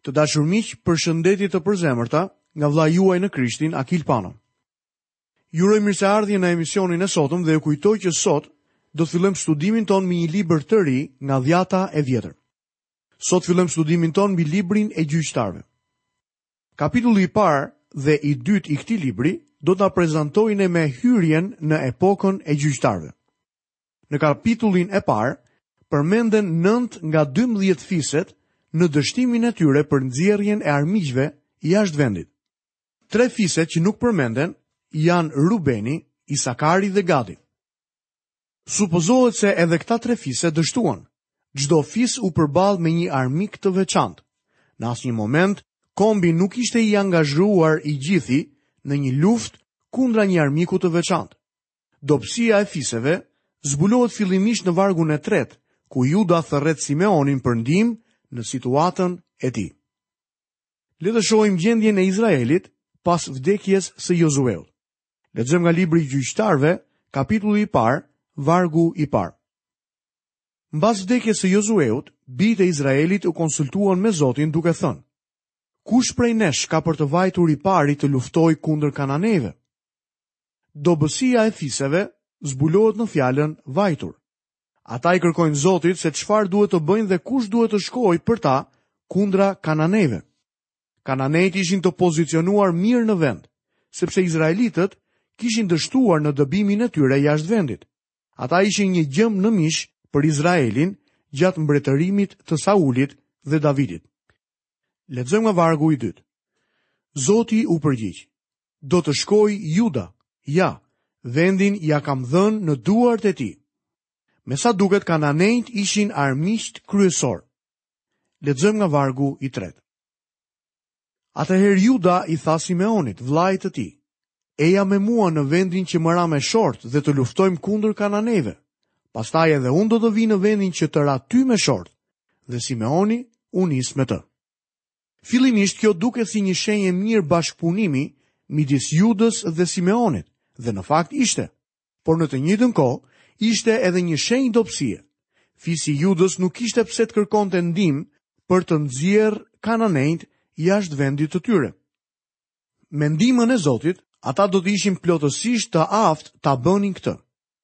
Të dashur miq, përshëndetje të përzemërta nga vëllai juaj në Krishtin, Akil Pano. Ju uroj mirëseardhje në emisionin e sotëm dhe ju kujtoj që sot do të fillojmë studimin tonë mbi një libër të ri nga Dhjata e Vjetër. Sot fillojmë studimin tonë mbi librin e gjyqtarëve. Kapitulli i parë dhe i dytë i këtij libri do të na prezantojnë me hyrjen në epokën e gjyqtarëve. Në kapitullin e parë, përmenden nëntë nga dymbëdhjetë fiset në dështimin e tyre për nxjerrjen e armiqve jashtë vendit. Tre fiset që nuk përmenden janë Rubeni, Isakari dhe Gadi. Supozohet se edhe këta tre fise dështuan. Çdo fis u përball me një armik të veçantë. Në asnjë moment kombi nuk ishte i angazhuar i gjithi në një luftë kundra një armiku të veçantë. Dobësia e fiseve zbulohet fillimisht në vargun e tretë, ku Juda thërret Simeonin për ndihmë në situatën e tij. Le të shohim gjendjen e Izraelit pas vdekjes së Jozueut. Lexojmë nga libri i Gjyqtarëve, kapitulli i parë, vargu i parë. Mbas vdekjes së Jozueut, bijtë e Izraelit u konsultuan me Zotin duke thënë: Kush prej nesh ka për të vajtur i pari të luftojë kundër kananejve? Dobësia e fiseve zbulohet në fjalën vajtur. Ata i kërkojnë Zotit se çfarë duhet të bëjnë dhe kush duhet të shkojë për ta kundra kananejve. Kananejt ishin të pozicionuar mirë në vend, sepse izraelitët kishin dështuar në dëbimin e tyre jashtë vendit. Ata ishin një gjemb në mish për Izraelin gjatë mbretërimit të Saulit dhe Davidit. Lexojmë nga vargu i dytë. Zoti u përgjigj: Do të shkojë Juda, ja, vendin ia kam dhënë në duart e tij. Me sa duket kananejt ishin armiqtë kryesorë. Lexojmë nga vargu i tretë. Atëherë Juda i tha Simeonit, vëllait të tij, eja me mua në vendin që më ra me short dhe të luftojmë kundër kananejve. Pastaj edhe unë do të vij në vendin që të ra ty me short, dhe Simeoni u nis me të. Fillimisht kjo duket si një shenjë e mirë bashkëpunimi midis Judës dhe Simeonit, dhe në fakt ishte. Por në të njëjtën kohë ishte edhe një shenjë dobësie. Fisi i Judës nuk kishte pse të kërkonte ndihmë për të nxjerrë kananejt jashtë vendit të tyre. Me ndihmën e Zotit, ata do të ishin plotësisht të aftë ta bënin këtë.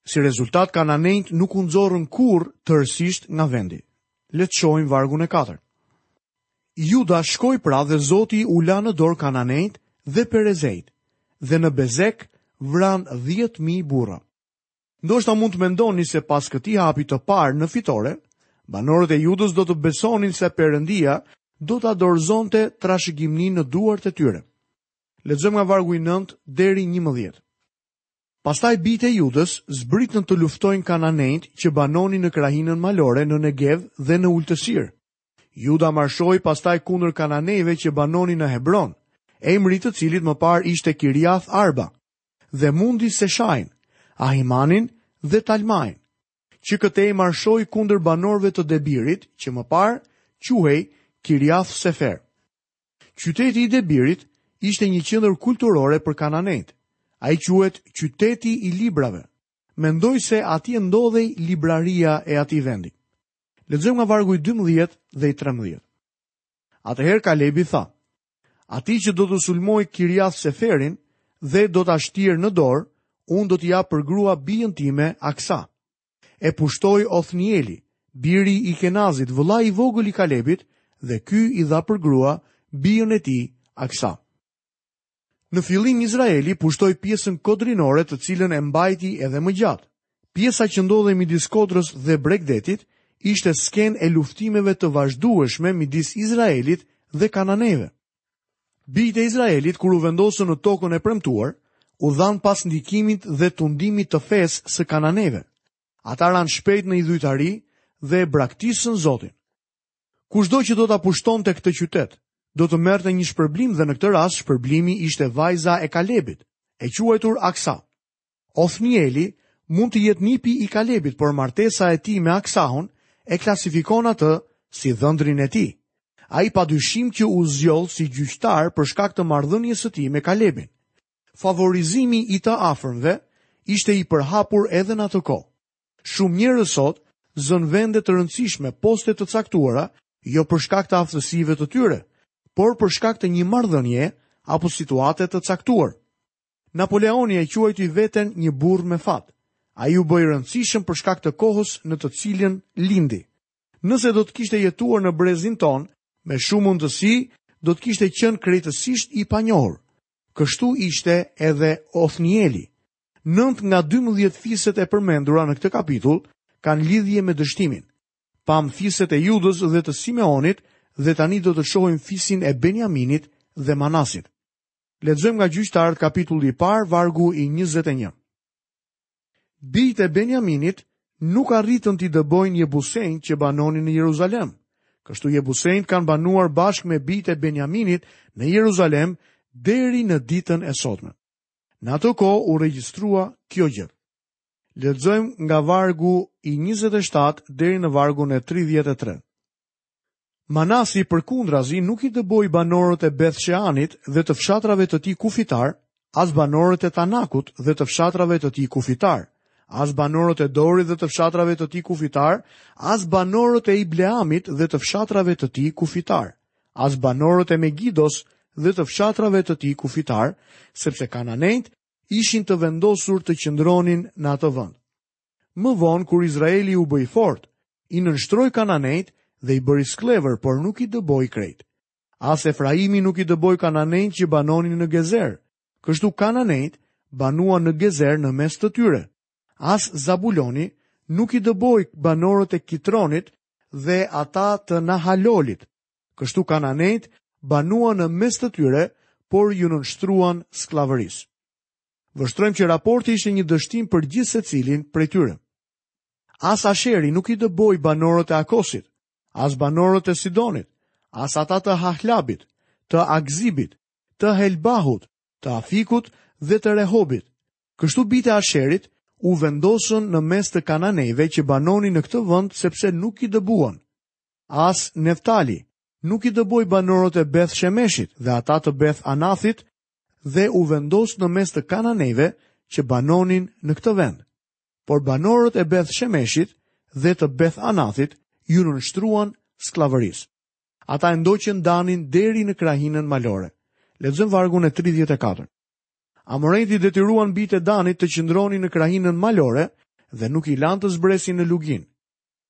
Si rezultat kananenjtë nuk u nxorrën kurrë tërësisht nga vendi. Le të shohim vargun e katërt. Juda shkoi pra dhe Zoti u la në dorë kananenjtë dhe perezejtë, dhe në Bezek vranë dhjetë mijë burra. Ndoshta mund të mendoni se pas këtij hapi të parë në fitore, banorët e Judës do të besonin se Perëndia do ta dorëzonte trashëgiminë në duart e tyre. Lexojmë nga vargu i nëntë deri njëmbëdhjetë. Pastaj bijtë e Judës zbritën të luftojnë kananejtë që banonin në krahinën malore në Negev dhe në ultësirë. Juda marshoi pastaj kundër kananejve që banonin në Hebron, emri i të cilit më parë ishte Kiriath-arba, dhe mundi Seshain, Ahimanin dhe Talmain. që këtej marshoi kundër banorëve të Debirit, që më parë quhej Kiriath Sefer. Qyteti i Debirit ishte një qendër kulturore për kananejtë. Ai quhet qyteti i librave. Mendoj se atje ndodhej libraria e atij vendi. Lexojmë nga vargu i dymbëdhjetë dhe i trembëdhjetë. Atëherë Kalebi tha, Atij që do të sulmojë Kiriath Seferin dhe do ta shtjerë në dorë, unë do t'i jap për grua bijën time Aksa. E pushtoi Othnieli, biri i Kenazit, vëllai i vogël i Kalebit, dhe ky i dha për grua bijën e tij Aksa. Në fillim Izraeli pushtoi pjesën kodrinore të cilën e mbajti edhe më gjatë. Pjesa që ndodhej midis kodrës dhe bregdetit ishte skenë e luftimeve të vazhdueshme midis Izraelit dhe kananejve. Bijtë e Izraelit kur u vendosën në Tokën e Premtuar, u dhanë pas ndikimit dhe tundimit të fesë së kananejve. Ata ranë shpejt në idhujtari dhe e braktisën Zotin. Kushdo që do ta pushtonte këtë qytet, do të merrte një shpërblim dhe në këtë rast shpërblimi ishte vajza e Kalebit, e quajtur Aksa. Othnieli mund të jetë nipi i Kalebit, por martesa e tij me Aksahun e klasifikon atë si dhëndrin e tij. Ai padyshim që u zgjodh si gjyqtar për shkak të marrëdhënies së tij me Kalebin. Favorizimi i të afërmve ishte i përhapur edhe në atë kohë. Shumë njerëz sot zënë vende të rëndësishme, poste të caktuara, jo për shkak të aftësive të tyre, por për shkak të një marrëdhënieje apo situate të caktuar. Napoleoni e quajti veten një burrë me fat. Ai u bë i rëndësishëm për shkak të kohës në të cilën lindi. Nëse do të kishte jetuar në brezin tonë, me shumë mundësi do të kishte qenë krejtësisht i panjohur. Kështu ishte edhe Othnieli. Nëntë nga dymbëdhjetë fiset e përmendura në këtë kapitull kanë lidhje me dështimin. Pamë fiset e Judës dhe të Simeonit dhe tani do të shohim fisin e Benjaminit dhe Manasit. Lexojmë nga gjyqtarët kapitulli i parë, vargu i 21. Bijtë e Benjaminit nuk arritën t'i dëbojnë Jebusenjtë që banonin në Jeruzalem. Kështu Jebusenjtë kanë banuar bashkë me bijtë e Benjaminit në Jeruzalem deri në ditën e sotme. Në atë kohë u regjistrua kjo gjë. Lexojmë nga vargu i 27 deri në vargun e 33. Manasi përkundrazi nuk i dëboi banorët e Beth Sheanit dhe të fshatrave të tij kufitar, as banorët e Tanakut dhe të fshatrave të tij kufitar, as banorët e Dorit dhe të fshatrave të tij kufitar, as banorët e Ibleamit dhe të fshatrave të tij kufitar, as banorët e Megidos dhe të fshatrave të tij kufitar, sepse kananejtë ishin të vendosur të qëndronin në atë vend. Më vonë kur Izraeli u bë i fortë, i nënshtroi kananejtë dhe i bëri skllevër, por nuk i dëboi krejt. As Efraimi nuk i dëboi kananejtë që banonin në Gezer. Kështu kananejtë banuan në Gezer në mes të tyre. As Zabuloni nuk i dëboi banorët e Kitronit dhe ata të Nahalolit. Kështu kananejtë banuan në mes të tyre, por iu nënshtruan skllavërisë. Vështrojmë që raporti ishte një dështim për gjithsecilin prej tyre. As Asheri nuk i dëboi banorët e Akosit, as banorët e Sidonit, as ata të Hahlabit, të Akzibit, të Helbahut, të Afikut dhe të Rehobit. Kështu bijtë e Asherit u vendosën në mes të kananejve që banonin në këtë vend sepse nuk i dëbuan. As Neftali nuk i dëboi banorët e Beth Shemeshit dhe ata të Beth Anathit dhe u vendos në mes të kananejve që banonin në këtë vend. Por banorët e Beth Shemeshit dhe të Beth Anathit iu nënshtruan skllavërisë. Ata e ndoqën Danin deri në krahinën malore. Lexojmë vargun e 34. Amorejtë i detyruan bijtë e Danit të qëndronin në krahinën malore dhe nuk i lanë të zbresin në luginë.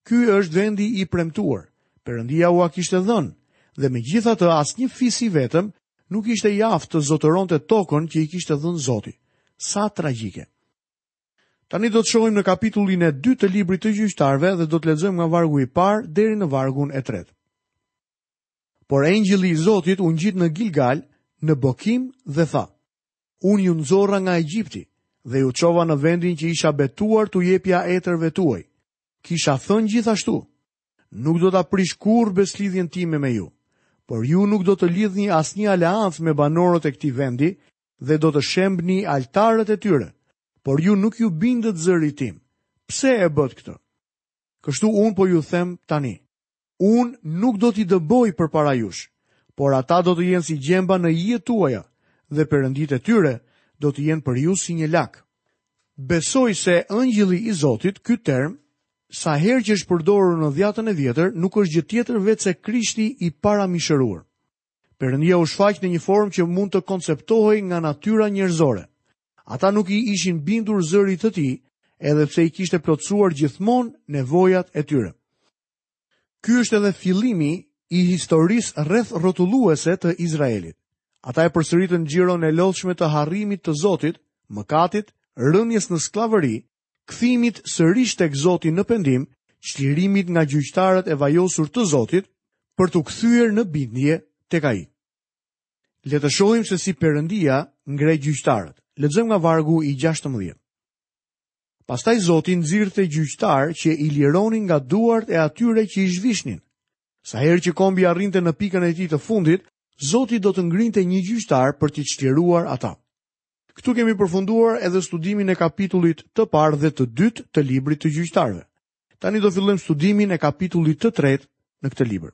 Ky është vendi i premtuar. Perëndia ua kishte dhënë, dhe megjithatë asnjë fis i vetëm nuk ishte i aftë të zotëronte tokën që i kishte dhënë Zoti. Sa tragjike. Tani do të shohim në kapitullin e dytë të librit të gjyqtarëve dhe do të lexojmë nga vargu i parë deri në vargun e tretë. Por engjëlli i Zotit u ngjit në Gilgal, në Bokim dhe tha: Unë ju nxorra nga Egjipti dhe ju çova në vendin që isha betuar t'u jepja etërve tuaj. Kisha thënë gjithashtu, Nuk do ta prish kurrë besëlidhjen time me ju, por ju nuk do të lidhni asnjë aleancë me banorët e këtij vendi dhe do të shembni altarët e tyre, por ju nuk iu bindët zërit tim. Pse e bëtë këtë? Kështu unë po ju them tani. Unë nuk do t'i dëboj përpara jush, por ata do të jenë si gjemba në ijet tuaja, dhe perënditë e tyre do të jenë për ju si një lak. Besoj se engjëlli i Zotit, ky term, sa herë që është përdorur në dhjatën e vjetër, nuk është gjë tjetër veçse Krishti i paramishëruar. Perëndia u shfaq në një formë që mund të konceptohej nga natyra njerëzore. Ata nuk i ishin bindur zërit të tij, edhe pse i kishte plotësuar gjithmonë nevojat e tyre. Ky është edhe fillimi i historisë rrethrrotulluese të Izraelit. Ata e përsëritën xhiron e lodhshme të harrimit të Zotit, mëkatit, rënies në skllavëri, kthimit sërish tek Zoti në pendim, çlirimit nga gjyqtarët e vajosur të Zotit, për t'u kthyer në bindje tek ai. Le të shohim se si Perëndia ngre gjyqtarët. Lexojmë nga vargu i 16. Pastaj Zoti nxirrte gjyqtarë që i lironin nga duart e atyre që i zhvishnin. Sa herë që kombi arrinte në pikën e tij të fundit, Zoti do të ngrinte një gjyqtar për t'i çliruar ata. Këtu kemi përfunduar edhe studimin e kapitullit të parë dhe të dytë të librit të gjyqtarëve. Tani do fillojmë studimin e kapitullit të tretë në këtë libër.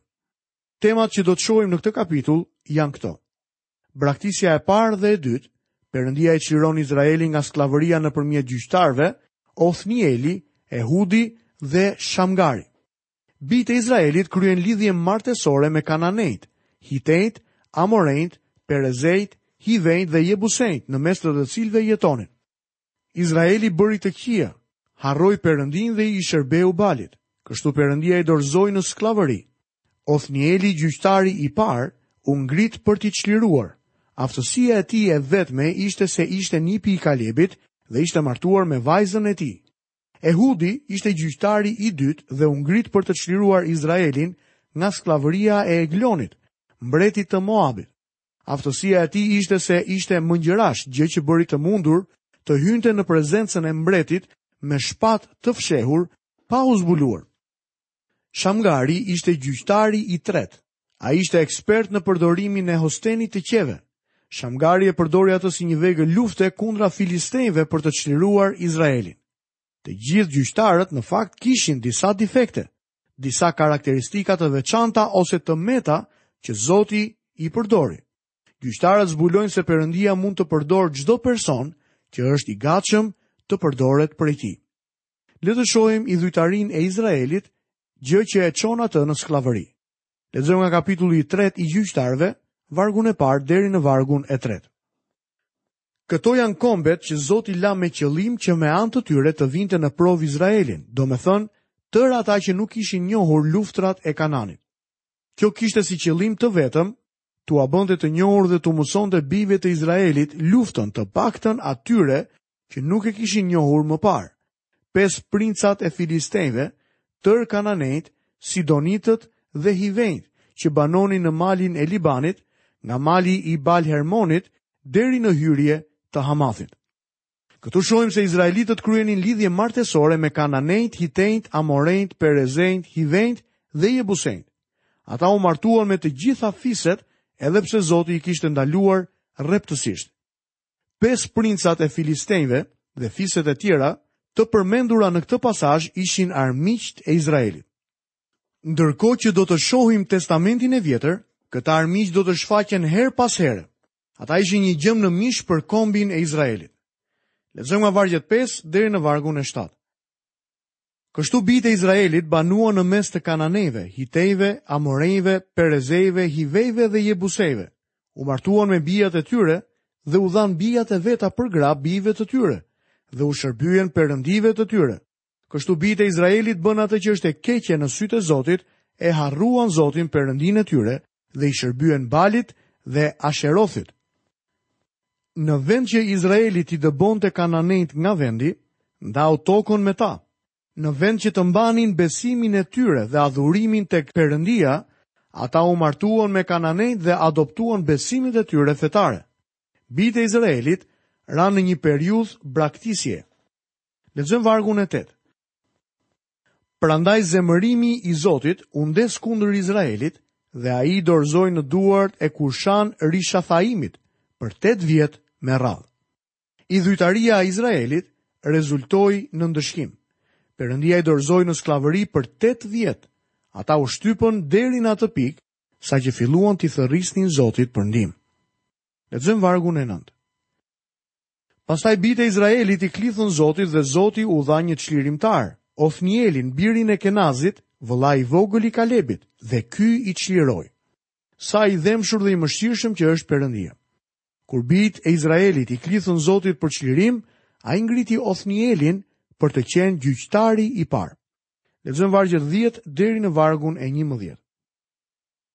Temat që do të shohim në këtë kapitull janë këto. Braktisja e parë dhe e dytë, Perëndia e çliron Izraelin nga skllavëria nëpërmjet gjyqtarëve, Othnieli, Ehudi dhe Shamgari. Bijtë e Izraelit kryen lidhje martesore me kananenjtë, hitenjtë, amorenjtë, perezejtë, hivenjtë dhe jebusenjtë në mes të cilëve jetonin. Izraeli bëri të këqija, harroi Perëndinë dhe i shërbeu Balit. Kështu Perëndia i dorëzoi në skllavëri. Othnieli, gjyqtari i parë, u ngrit për t'i çliruar. Aftësia e tij e vetme ishte se ishte nipi i Kalebit dhe ishte martuar me vajzën e tij. Ehudi ishte gjyqtari i dytë dhe u ngrit për të çliruar Izraelin nga skllavëria e Eglonit, mbretit të Moabit. Aftësia e tij ishte se ishte mëngjërash, gjë që bëri të mundur të hynte në prezencën e mbretit me shpatë të fshehur, pa u zbuluar. Shamgari ishte gjyqtari i tretë. Ai ishte ekspert në përdorimin e hostenit të qeve. Shamgari e përdori atë si një vegël lufte kundra filistenjve për të çliruar Izraelin. Të gjithë gjyqtarët në fakt kishin disa defekte, disa karakteristika të veçanta ose të meta që Zoti i përdori. Gjyqtarët zbulojnë se Perëndia mund të përdorë çdo person që është i gatshëm të përdoret prej tij. Le të shohim idhujtarinë e Izraelit, gjë që e çon atë në skllavëri. Lexojmë nga kapitulli i 3 i Gjyqtarëve, vargun e parë deri në vargun e tretë. Këto janë kombet që Zoti la me qëllim që me anë të tyre të vinte në provë Izraelin, domethënë tërë ata që nuk kishin njohur luftërat e Kanaanit. Kjo kishte si qëllim të vetëm t'ua bënte të njohur dhe t'u mësonte bijve të Izraelit luftën të paktën atyre që nuk e kishin njohur më parë. pesë princat e filistejve, tërë kananejt, sidonitët dhe hivejt që banonin në malin e Libanit, nga mali i Bal Hermonit deri në hyrje të Hamathit. Këtu shohim se izraelitët kryenin lidhje martesore me kananejt, hitejt, amorejt, perezejt, hivejt dhe jebusejt. Ata u martuan me të gjitha fiset edhe pse Zoti i kishte ndaluar rreptësisht. Pesë princat e filistejve dhe fiset e tjera të përmendura në këtë pasazh ishin armiqt e Izraelit. Ndërkohë që do të shohim Testamentin e Vjetër, këta armiq do të shfaqen herë pas here. Ata ishin një gjemb në mish për kombin e Izraelit. Lexojmë nga vargjet 5 deri në vargun e 7. Kështu bijtë e Izraelit banuan në mes të kananejve, hitejve, amorejve, perezejve, hivejve dhe jebusejve. U martuan me bijat e tyre dhe u dhanë bijat e veta për gra bijve të tyre dhe u shërbyen perëndive të tyre. Kështu bijtë e Izraelit bënë atë që është e keqe në sytë e Zotit, e harruan Zotin Perëndinë e tyre dhe i shërbyen Balit dhe Asherothit. Në vend që Izraeli t'i dëbonte kananejt nga vendi, ndau tokën me ta. Në vend që të mbanin besimin e tyre dhe adhurimin tek Perëndia, ata u martuan me kananejt dhe adoptuan besimet e tyre fetare. Bijtë e Izraelit ranë në një periudhë braktisje. Lexojmë vargun e 8. Prandaj zemërimi i Zotit u ndez kundër Izraelit dhe ai i dorëzoi në duart e Kushan Rishathaimit për tetë vjet me radhë. Idhujtaria e Izraelit rezultoi në ndëshkim. Perëndia i dorëzoi në skllavëri për tetë vjet. Ata u shtypën deri në atë pikë saqë filluan t'i thërrisnin Zotit për ndihmë. Lexojmë vargun e nëntë. Pastaj bijtë e Izraelit i klithën Zotit dhe Zoti u dha një çlirimtar, Othnielin, birin e Kenazit, vëlla i vogël i Kalebit, dhe ky i çliroi. Sa i dhembshur dhe i mëshirshëm që është Perëndia. Kur bijtë e Izraelit i klithën Zotit për çlirim, ai ngriti Othnielin për të qenë gjyqtari i parë. Lexojmë vargjet 10 deri në vargun e 11.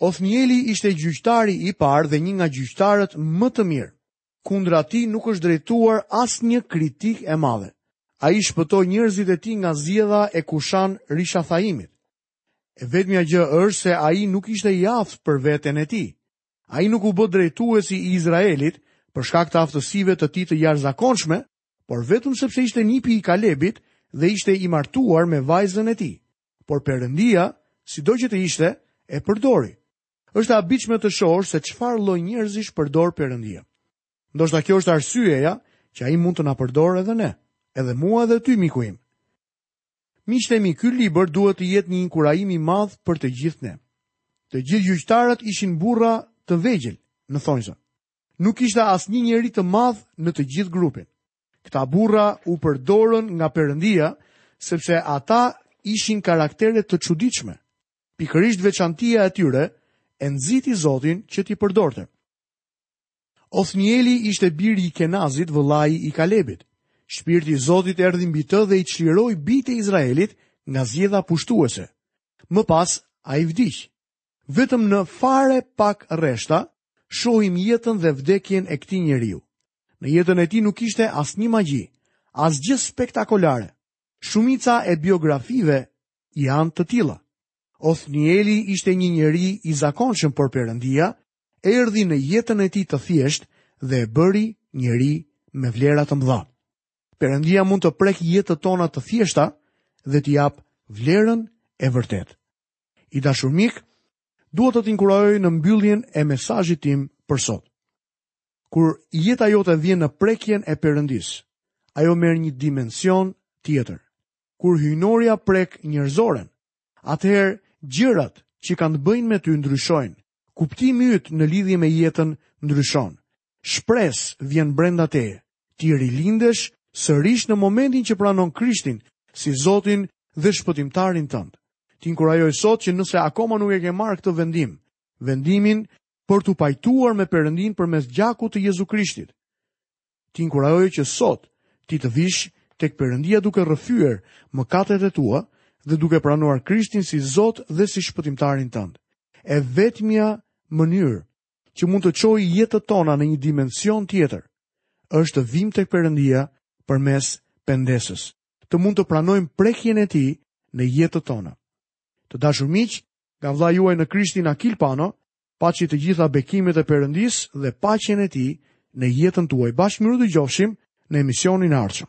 Othnieli ishte gjyqtari i parë dhe një nga gjyqtarët më të mirë. Kundër tij nuk është drejtuar asnjë kritikë e madhe. Ai shpëtoi njerëzit e tij nga zgjedha e Kushan Rishathaimit. E vetmja gjë është se ai nuk ishte i aftë për veten e tij. Ai nuk u bë drejtuesi i Izraelit për shkak të aftësive të tij të jashtëzakonshme, por vetëm sepse ishte nipi i Kalebit dhe ishte i martuar me vajzën e tij. Por Perëndia, sido që të ishte, e përdori. Është e habitshme të shohësh se çfarë lloj njerëzish përdor Perëndia. Ndoshta kjo është arsyeja që ai mund të na përdorë edhe ne, edhe mua edhe ty miku im. Miqtë e mi, ky libër duhet të jetë një inkurajim i madh për të gjithë ne. Të gjithë gjyqtarët ishin burra të vegjël në thonjza. Nuk kishte asnjë njeri të madh në të gjithë grupin. Këta burra u përdorën nga Perëndia sepse ata ishin karaktere të çuditshme. Pikërisht veçantia e tyre e nxiti Zotin që t'i përdorte. Othnieli ishte biri i Kenazit, vëllai i Kalebit. Shpirti i Zotit erdhi mbi të dhe i çliroi bijtë e Izraelit nga zgjedha pushtuese. Më pas ai vdiq. Vetëm në fare pak rreshta, shohim jetën dhe vdekjen e këtij njeriu. Në jetën e tij nuk kishte asnjë magji, asgjë spektakolare. Shumica e biografive janë të tilla. Othnieli ishte një njeri i zakonshëm, por Perëndia erdhi në jetën e tij të thjeshtë dhe e bëri njeri me vlera të mëdha. Perëndia mund të prekë jetët tona të thjeshta dhe t'i japë vlerën e vërtetë. I dashur mik, dua të të inkurajoj në mbylljen e mesazhit tim për sot. Kur jeta jote vjen në prekjen e Perëndisë, ajo merr një dimension tjetër. Kur hyjnorja prek njerëzoren, atëherë gjërat që kanë të bëjnë me ty ndryshojnë. Kuptimi yt në lidhje me jetën ndryshon. Shpresë vjen brenda teje, ti rilindesh sërish në momentin që pranon Krishtin si Zotin dhe Shpëtimtarin tënd. Të inkurajoj sot që nëse akoma nuk e ke marrë këtë vendim, vendimin për t'u pajtuar me Perëndinë përmes gjakut të Jezu Krishtit. Të inkurajoj që sot ti të vish tek Perëndia duke rrëfyer mëkatet e tua dhe duke pranuar Krishtin si Zot dhe si Shpëtimtarin tënd. E vetmja mënyrë që mund të çojë jetët tona në një dimension tjetër, është të vijmë tek Perëndia përmes pendesës, të mund të pranojmë prekjen e tij në jetët tona. Të dashur miq, nga vëllai juaj në Krishtin Akil Pano, paçi të gjitha bekimet e Perëndisë dhe paqen e tij në jetën tuaj. Bashkë mirudëgjofshim në emisionin e ardhshëm.